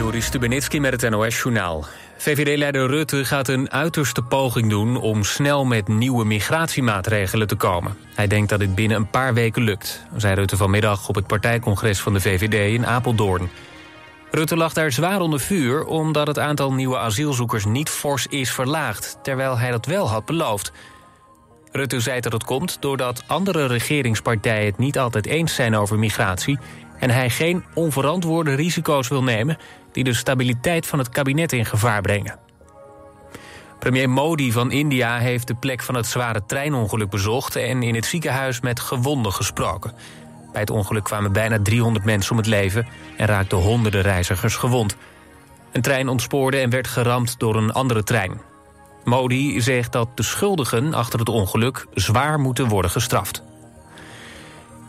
Joris Stubenitski met het NOS-journaal. VVD-leider Rutte gaat een uiterste poging doen... om snel met nieuwe migratiemaatregelen te komen. Hij denkt dat dit binnen een paar weken lukt... zei Rutte vanmiddag op het partijcongres van de VVD in Apeldoorn. Rutte lag daar zwaar onder vuur... omdat het aantal nieuwe asielzoekers niet fors is verlaagd... terwijl hij dat wel had beloofd. Rutte zei dat het komt doordat andere regeringspartijen... het niet altijd eens zijn over migratie en hij geen onverantwoorde risico's wil nemen... die de stabiliteit van het kabinet in gevaar brengen. Premier Modi van India heeft de plek van het zware treinongeluk bezocht... en in het ziekenhuis met gewonden gesproken. Bij het ongeluk kwamen bijna 300 mensen om het leven... en raakten honderden reizigers gewond. Een trein ontspoorde en werd geramd door een andere trein. Modi zegt dat de schuldigen achter het ongeluk zwaar moeten worden gestraft.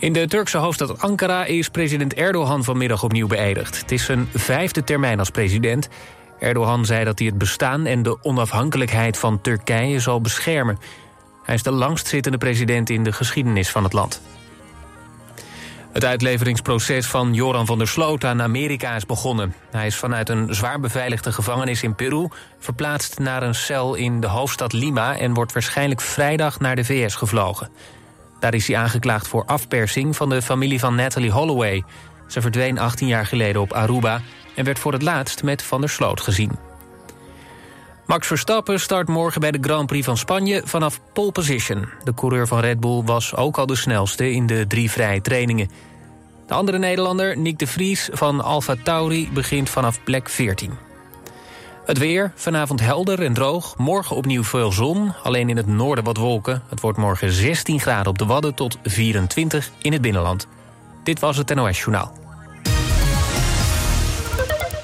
In de Turkse hoofdstad Ankara is president Erdogan vanmiddag opnieuw beëdigd. Het is zijn vijfde termijn als president. Erdogan zei dat hij het bestaan en de onafhankelijkheid van Turkije zal beschermen. Hij is de langstzittende president in de geschiedenis van het land. Het uitleveringsproces van Joran van der Sloot aan Amerika is begonnen. Hij is vanuit een zwaar beveiligde gevangenis in Peru... verplaatst naar een cel in de hoofdstad Lima... en wordt waarschijnlijk vrijdag naar de VS gevlogen. Daar is hij aangeklaagd voor afpersing van de familie van Natalie Holloway. Ze verdween 18 jaar geleden op Aruba... en werd voor het laatst met Van der Sloot gezien. Max Verstappen start morgen bij de Grand Prix van Spanje vanaf pole position. De coureur van Red Bull was ook al de snelste in de drie vrije trainingen. De andere Nederlander, Nick de Vries van Alfa Tauri, begint vanaf plek 14. Het weer, vanavond helder en droog. Morgen opnieuw veel zon, alleen in het noorden wat wolken. Het wordt morgen 16 graden op de Wadden tot 24 in het binnenland. Dit was het NOS Journaal.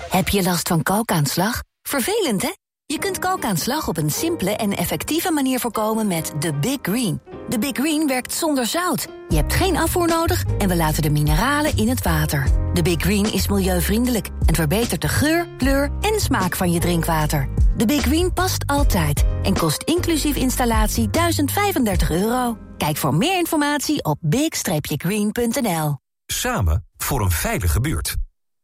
Heb je last van kalkaanslag? Vervelend, hè? Je kunt kalkaanslag op een simpele en effectieve manier voorkomen met de Big Green. De Big Green werkt zonder zout. Je hebt geen afvoer nodig en we laten de mineralen in het water. De Big Green is milieuvriendelijk en verbetert de geur, kleur en smaak van je drinkwater. De Big Green past altijd en kost inclusief installatie 1035 euro. Kijk voor meer informatie op big-green.nl. Samen voor een veilige buurt.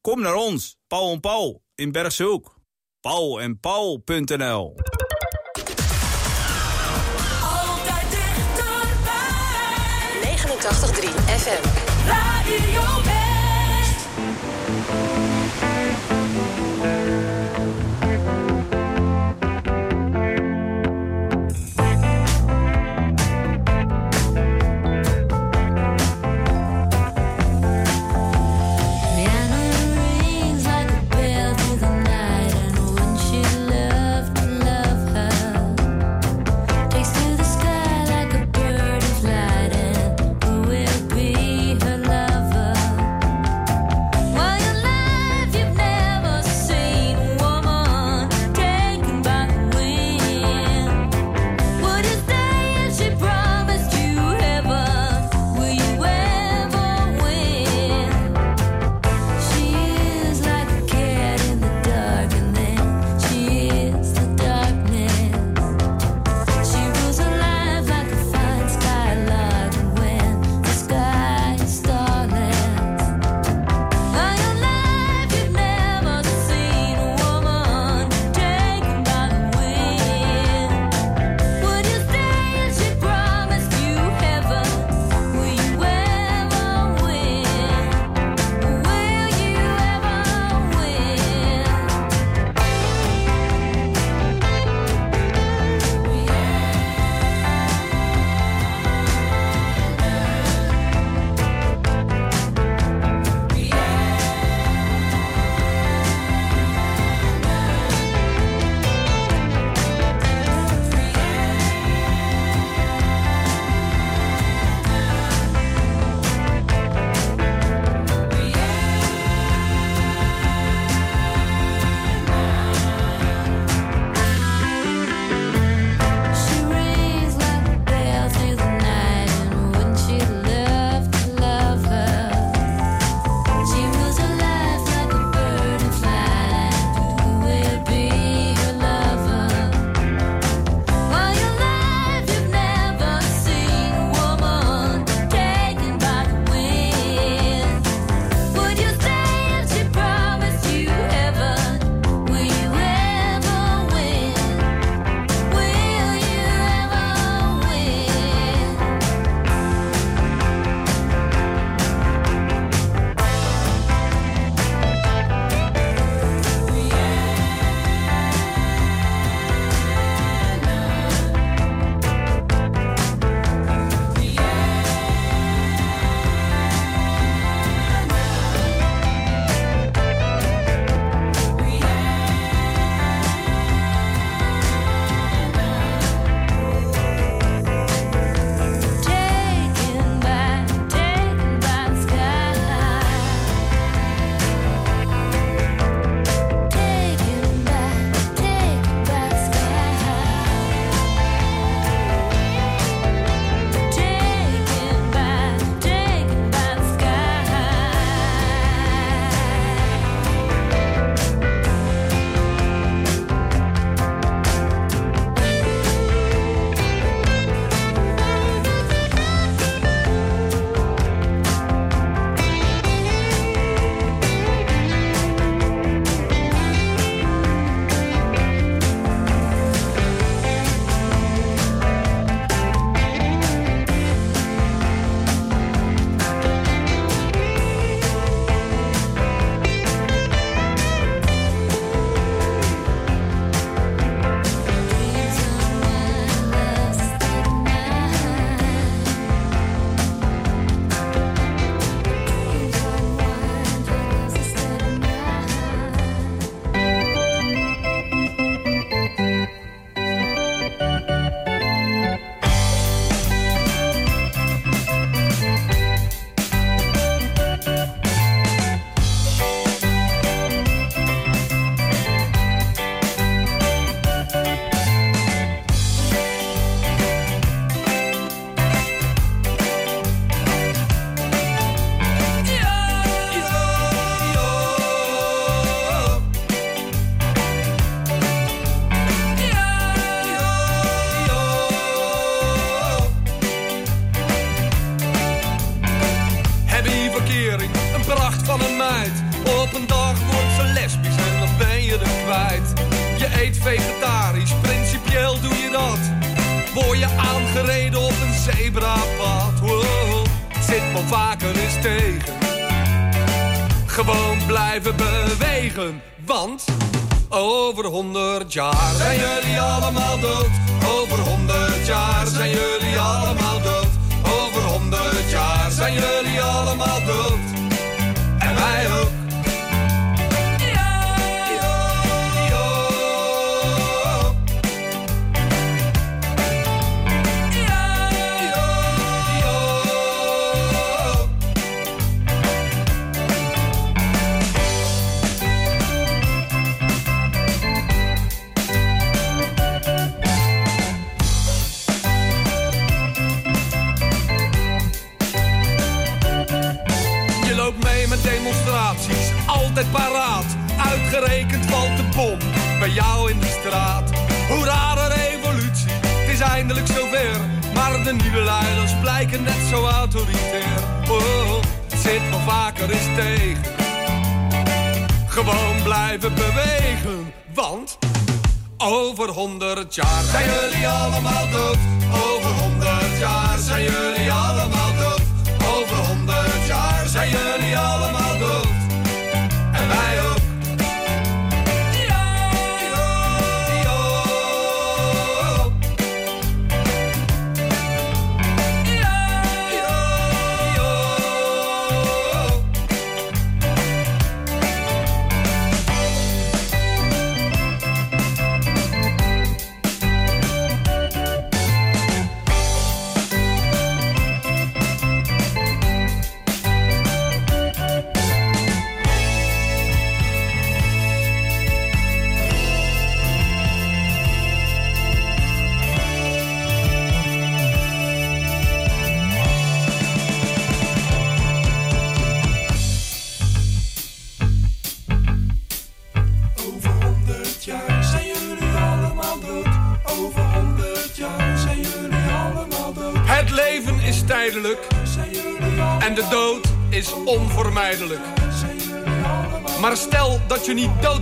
Kom naar ons, Paul en Paul in Bergshoek. Paul en Paul.nl Altijd dichterbij. 89.3 FM. Radio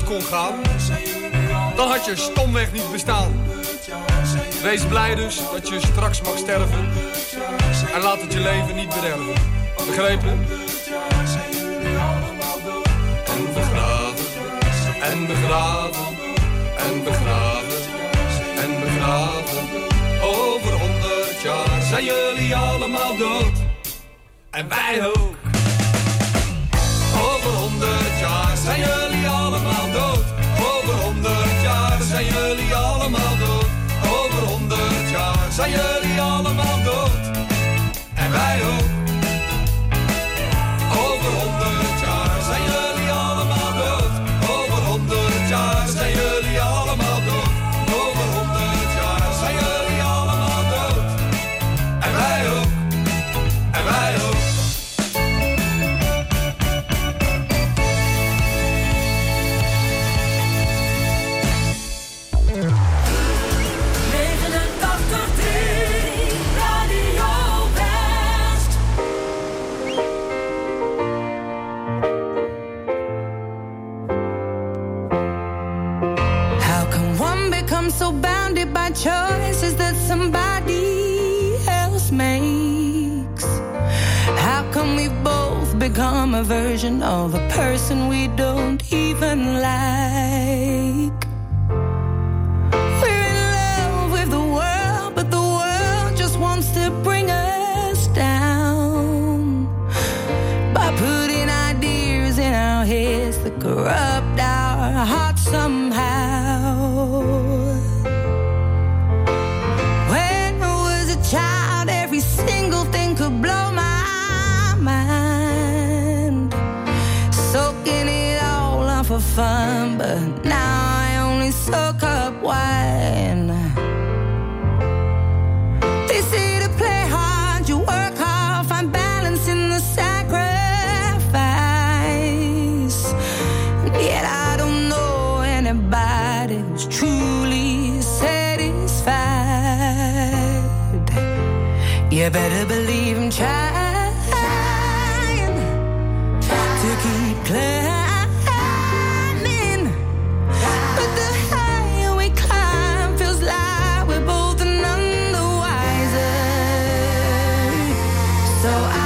kon gaan, dan had je stomweg niet bestaan. Wees blij dus dat je straks mag sterven en laat het je leven niet bederven. Begrepen? En begraven, en begraven, en begraven, en begraven. Over honderd jaar zijn jullie allemaal dood. En wij ook. Over honderd jaar zijn jullie dood. Over honderd jaar zijn jullie allemaal dood. Over honderd jaar zijn jullie allemaal dood. En wij ook.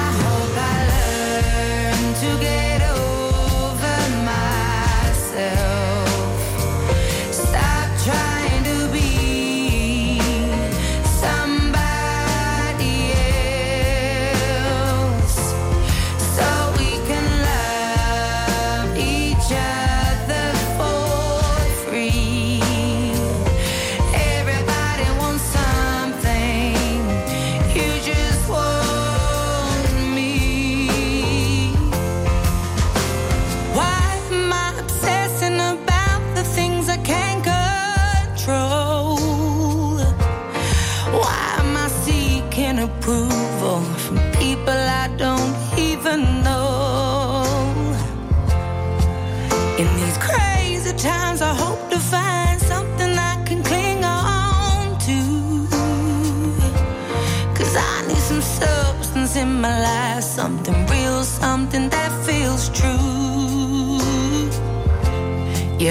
my heart.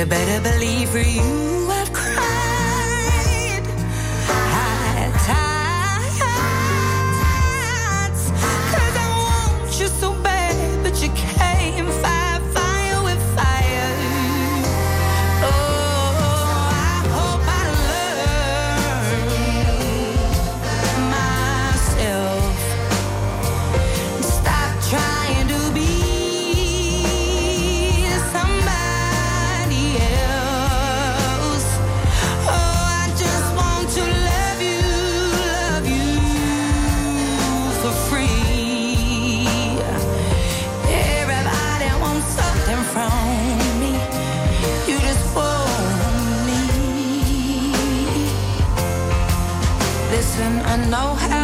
better believe for you. listen, I know how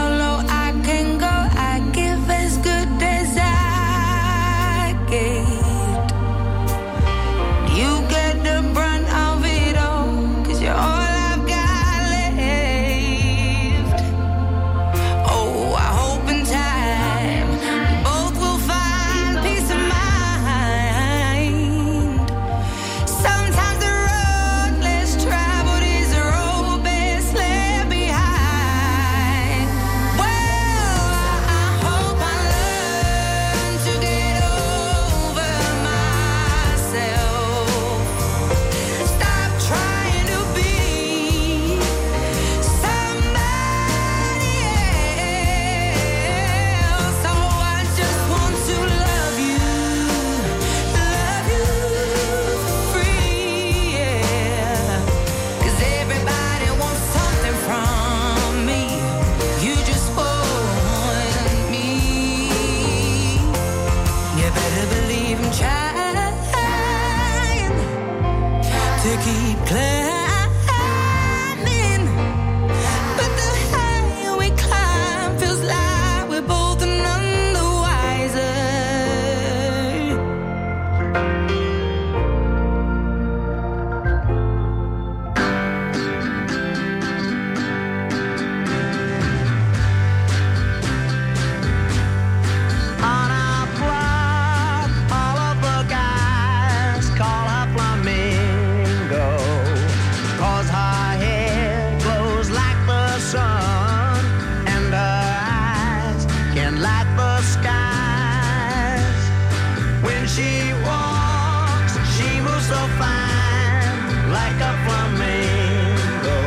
she walks, she moves so fine, like a flamingo.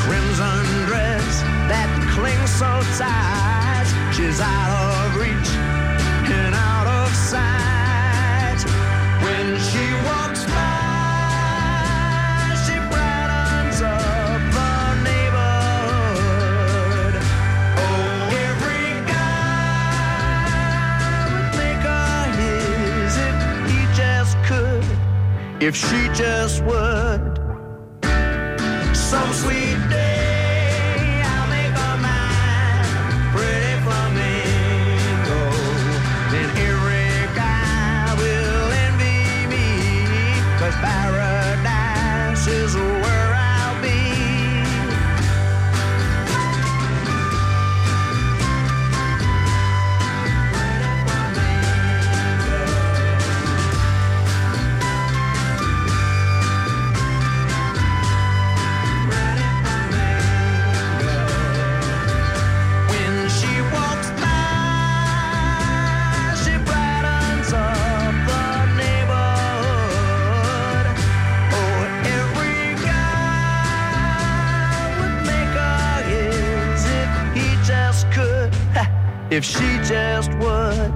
Crimson dress that clings so tight, she's out if she just would. if she just would.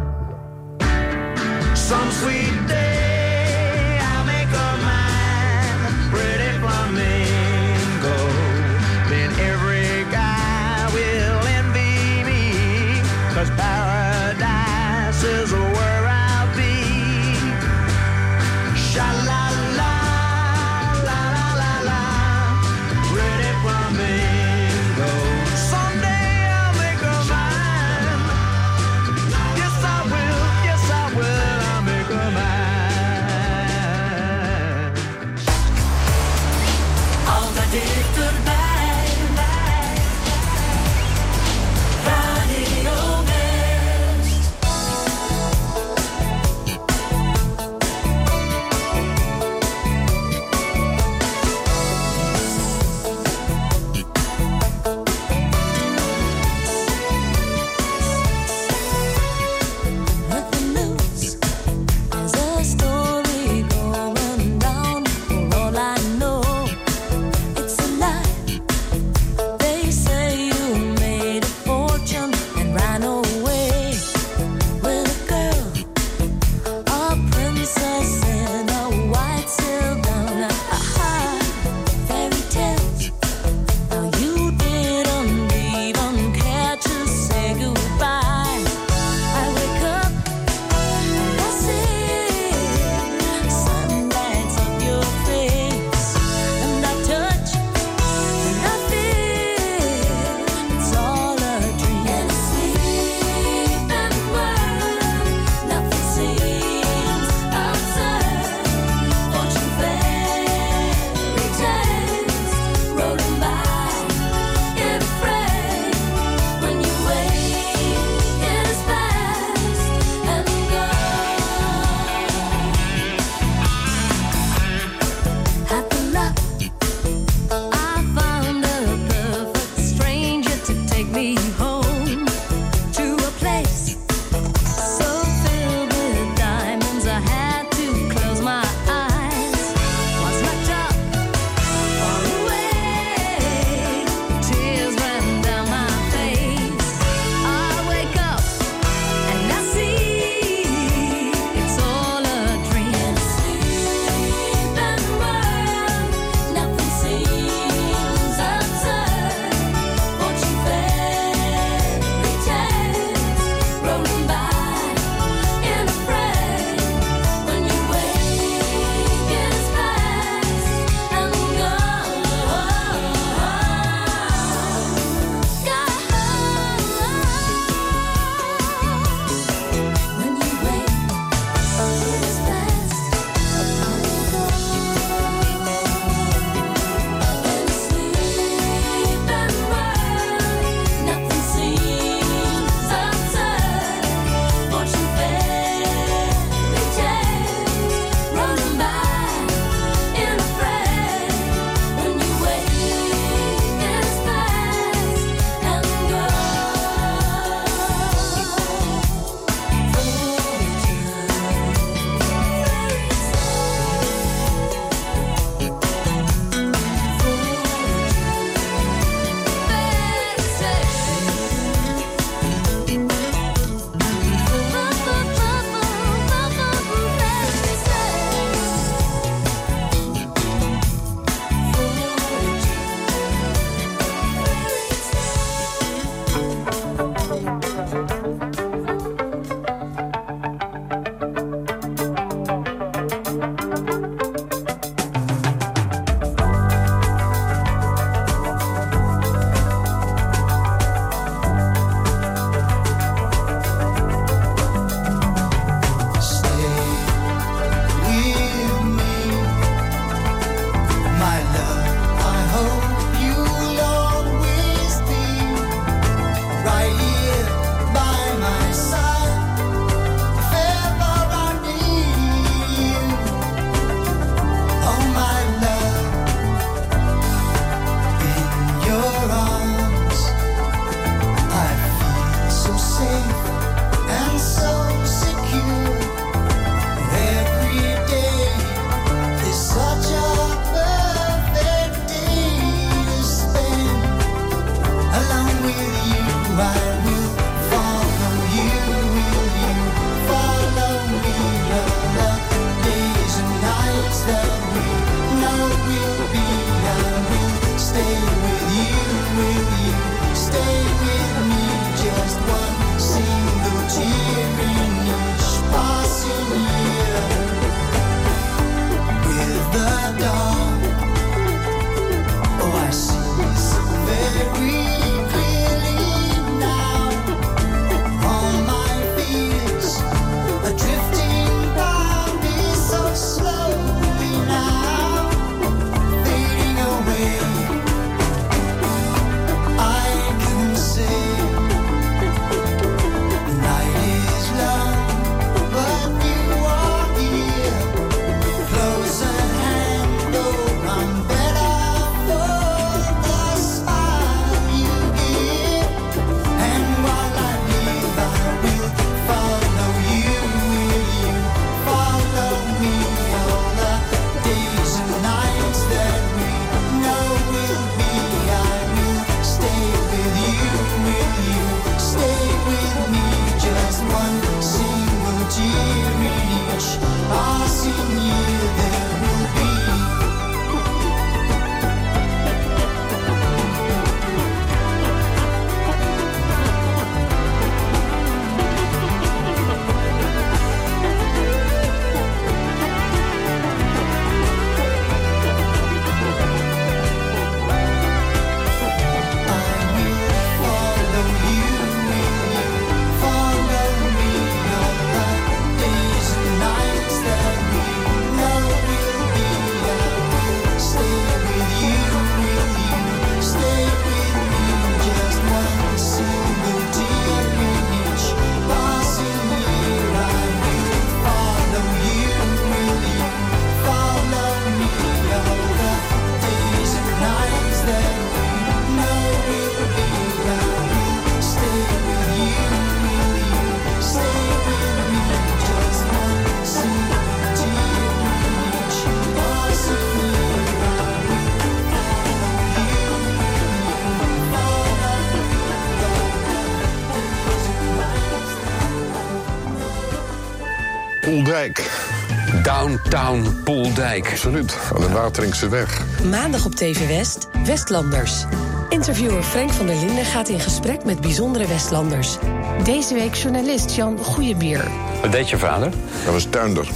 Pooldijk. Absoluut, aan de Wateringse weg. Maandag op TV West, Westlanders. Interviewer Frank van der Linden gaat in gesprek met bijzondere Westlanders. Deze week journalist Jan Goeiebier. Wat deed je vader? Dat was tuinder.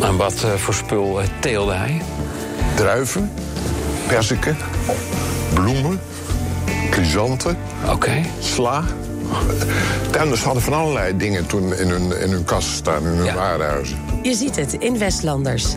En wat eh, voor spul eh, teelde hij? Druiven, perziken, bloemen, chrysanten, Oké. sla. Tuinders hadden van allerlei dingen toen in hun, in hun kast staan, in hun Ja. warenhuizen. Je ziet het in Westlanders.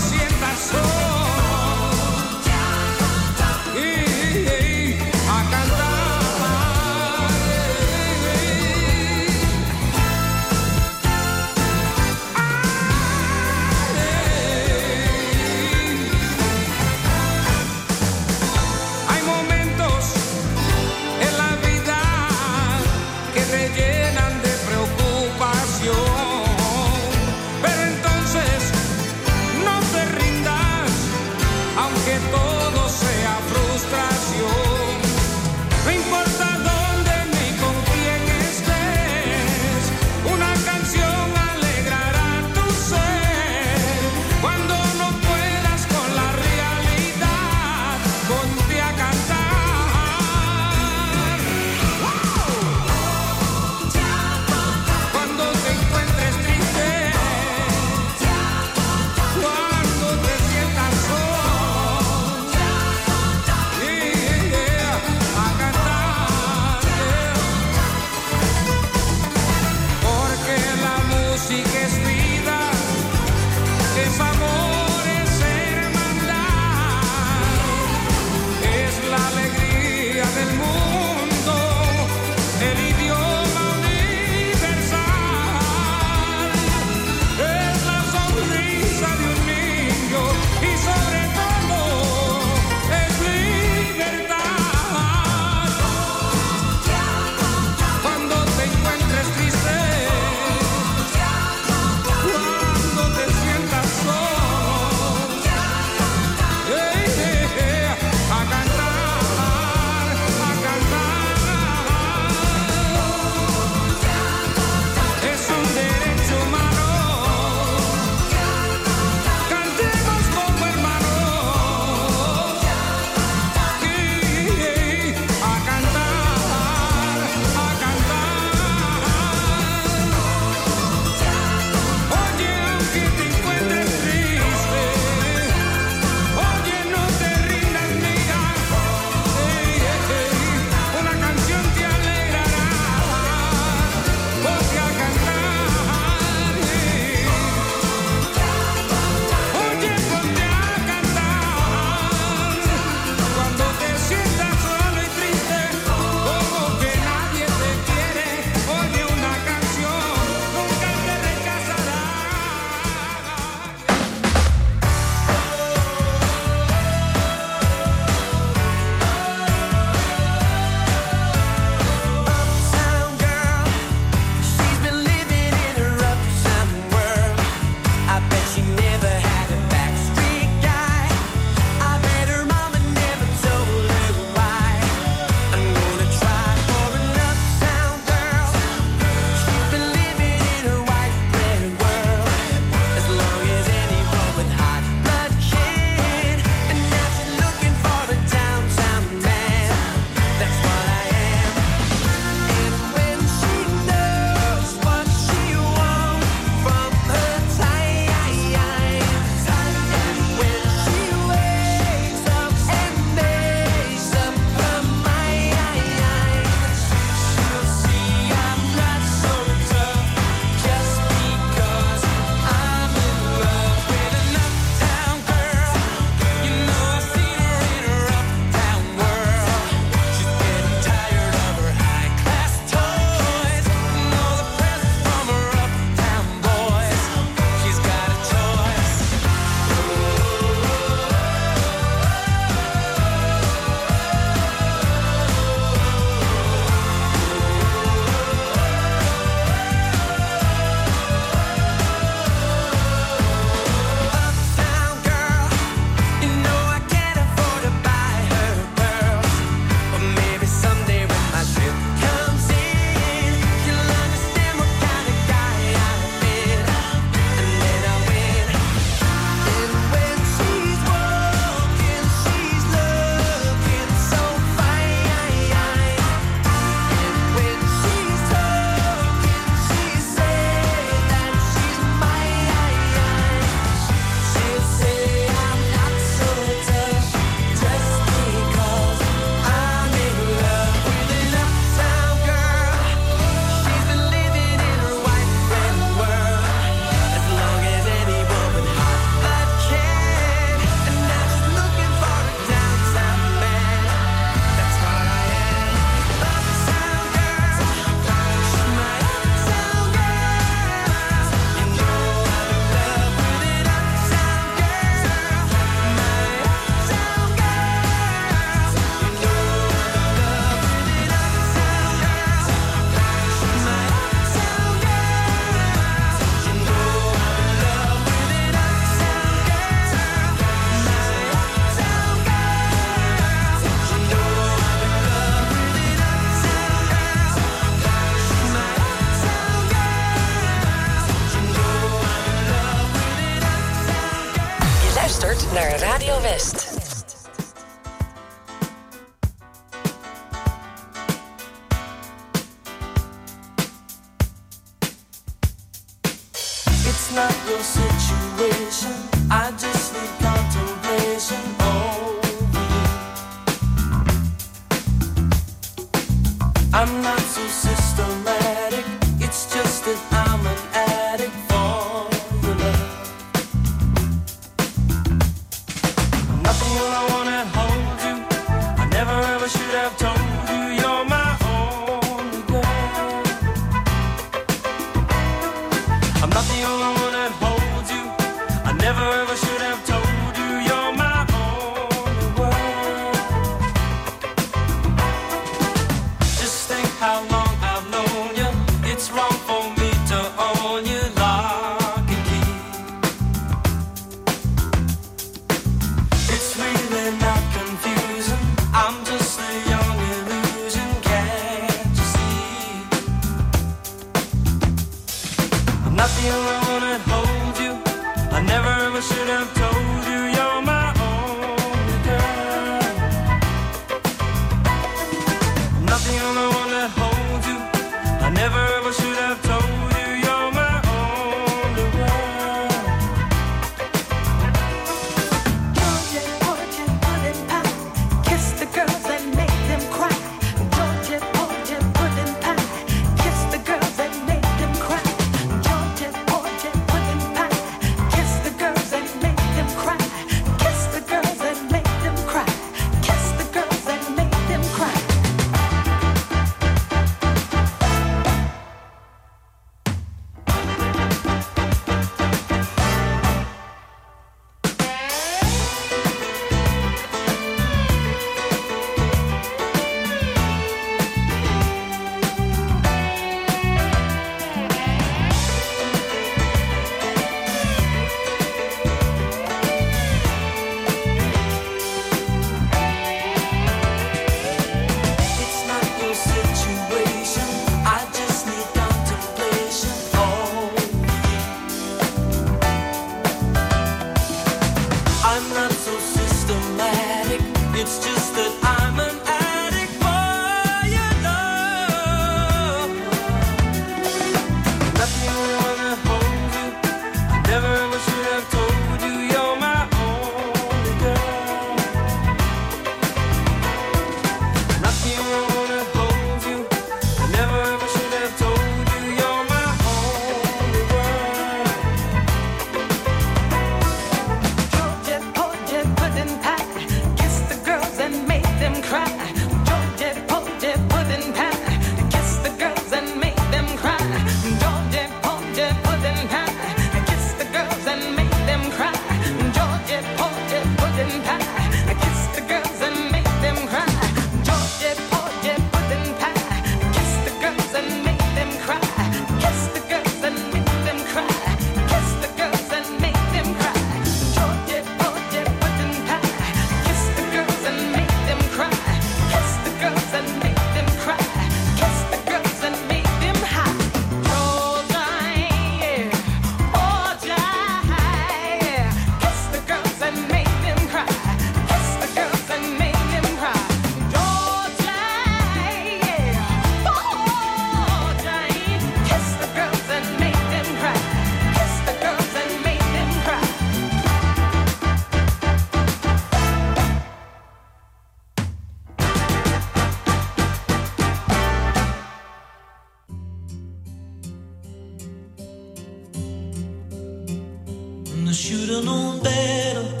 And I should've known better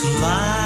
to lie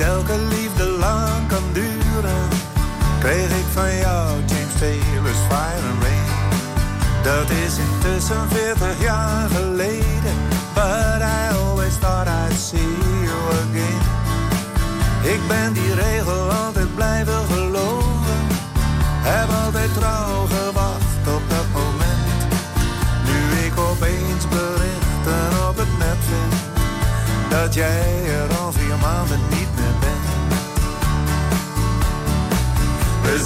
niet elke liefde lang kan duren, kreeg ik van jou James Taylor's Fire and Rain. Dat is intussen 40 jaar geleden, but I always thought I'd see you again. Ik ben die regel altijd blijven geloven, heb altijd trouw gewacht op dat moment. Nu ik opeens berichten op het net vind, dat jij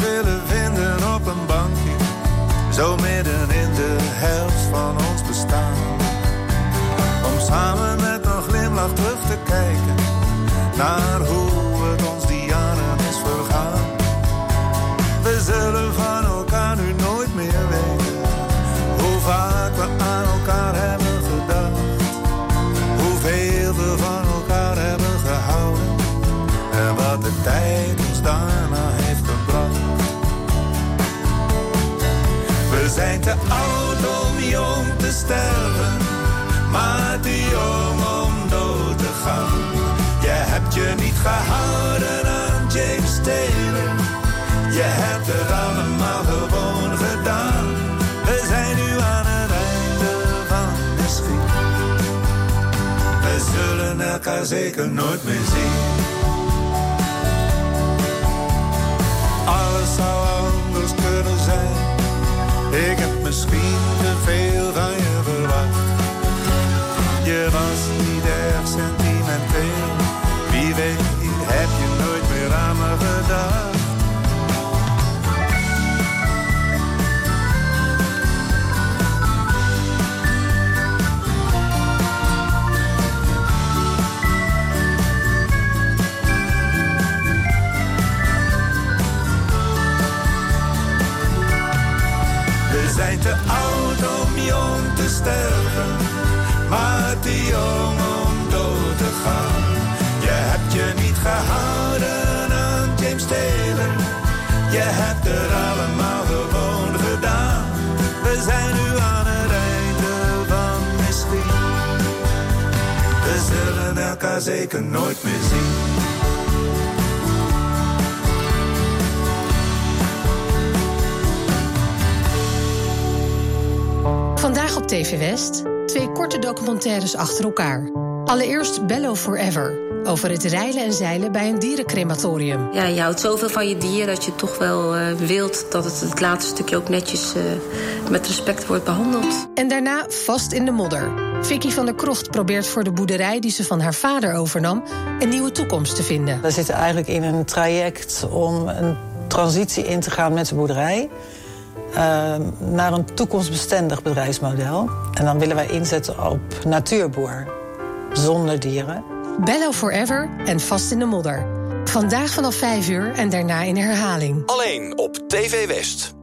Willen vinden op een bankje, zo midden in de helft van ons bestaan. Om samen met een glimlach terug te kijken naar hoe het ons die jaren is vergaan. We zullen van maar te jong om dood te gaan. Je hebt je niet gehouden aan James Taylor, je hebt het allemaal gewoon gedaan. We zijn nu aan het einde van misschien. We zullen elkaar zeker nooit meer zien. Elkaar zeker nooit meer zien. Vandaag op TV West twee korte documentaires achter elkaar. Allereerst Bello Forever, over het reilen en zeilen bij een dierencrematorium. Ja, je houdt zoveel van je dier dat je toch wel eh, wilt dat het het laatste stukje ook netjes eh, met respect wordt behandeld. En daarna Vast in de modder. Vicky van der Krocht probeert voor de boerderij die ze van haar vader overnam... een nieuwe toekomst te vinden. We zitten eigenlijk in een traject om een transitie in te gaan met de boerderij... eh, naar een toekomstbestendig bedrijfsmodel. En dan willen wij inzetten op natuurboer, zonder dieren. Bello Forever en Vast in de modder. Vandaag vanaf 5 uur en daarna in herhaling. Alleen op TV West.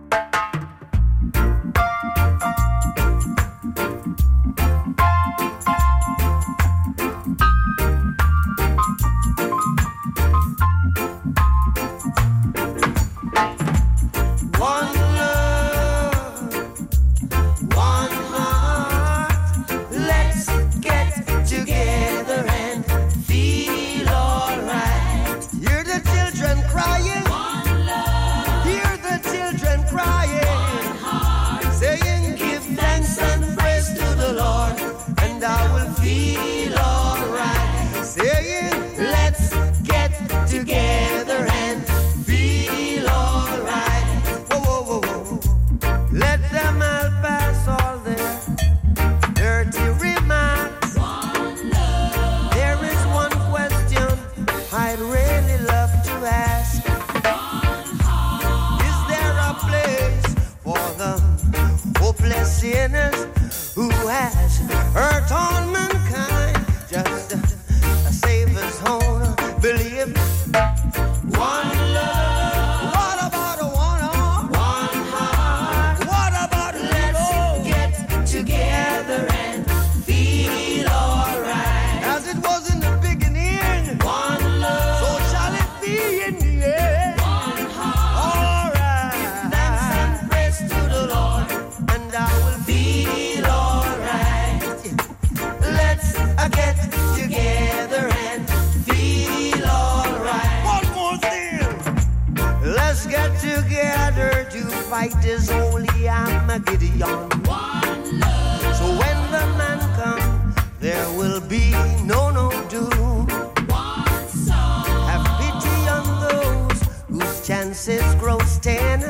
roasting.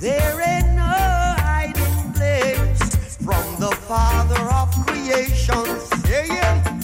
There ain't no hiding place from the Father of creation. Yeah, yeah.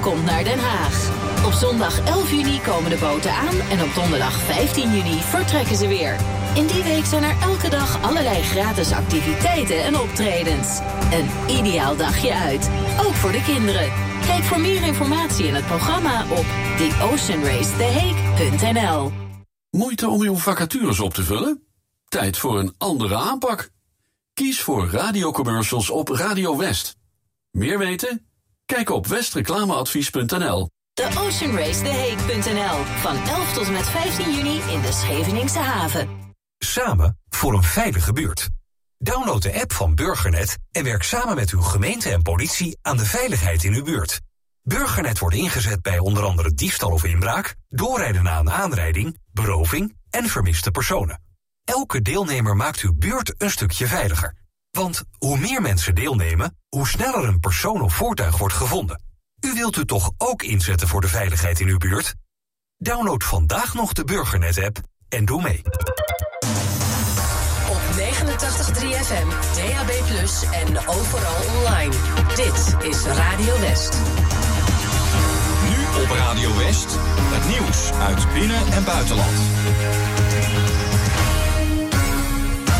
Komt naar Den Haag. Op zondag 11 juni komen de boten aan en op donderdag 15 juni vertrekken ze weer. In die week zijn er elke dag allerlei gratis activiteiten en optredens. Een ideaal dagje uit, ook voor de kinderen. Kijk voor meer informatie in het programma op theoceanracetheheek.nl. Moeite om uw vacatures op te vullen? Tijd voor een andere aanpak. Kies voor radiocommercials op Radio West. Meer weten? Kijk op westreclameadvies.nl. De Ocean Race Heek.nl. Van 11 tot en met 15 juni in de Scheveningse haven. Samen voor een veilige buurt. Download de app van Burgernet en werk samen met uw gemeente en politie aan de veiligheid in uw buurt. Burgernet wordt ingezet bij onder andere diefstal of inbraak, doorrijden na een aanrijding, beroving en vermiste personen. Elke deelnemer maakt uw buurt een stukje veiliger. Want hoe meer mensen deelnemen, hoe sneller een persoon of voertuig wordt gevonden. U wilt u toch ook inzetten voor de veiligheid in uw buurt? Download vandaag nog de Burgernet-app en doe mee. Op 89.3 FM, DAB+, en overal online. Dit is Radio West. Nu op Radio West. Het nieuws uit binnen- en buitenland.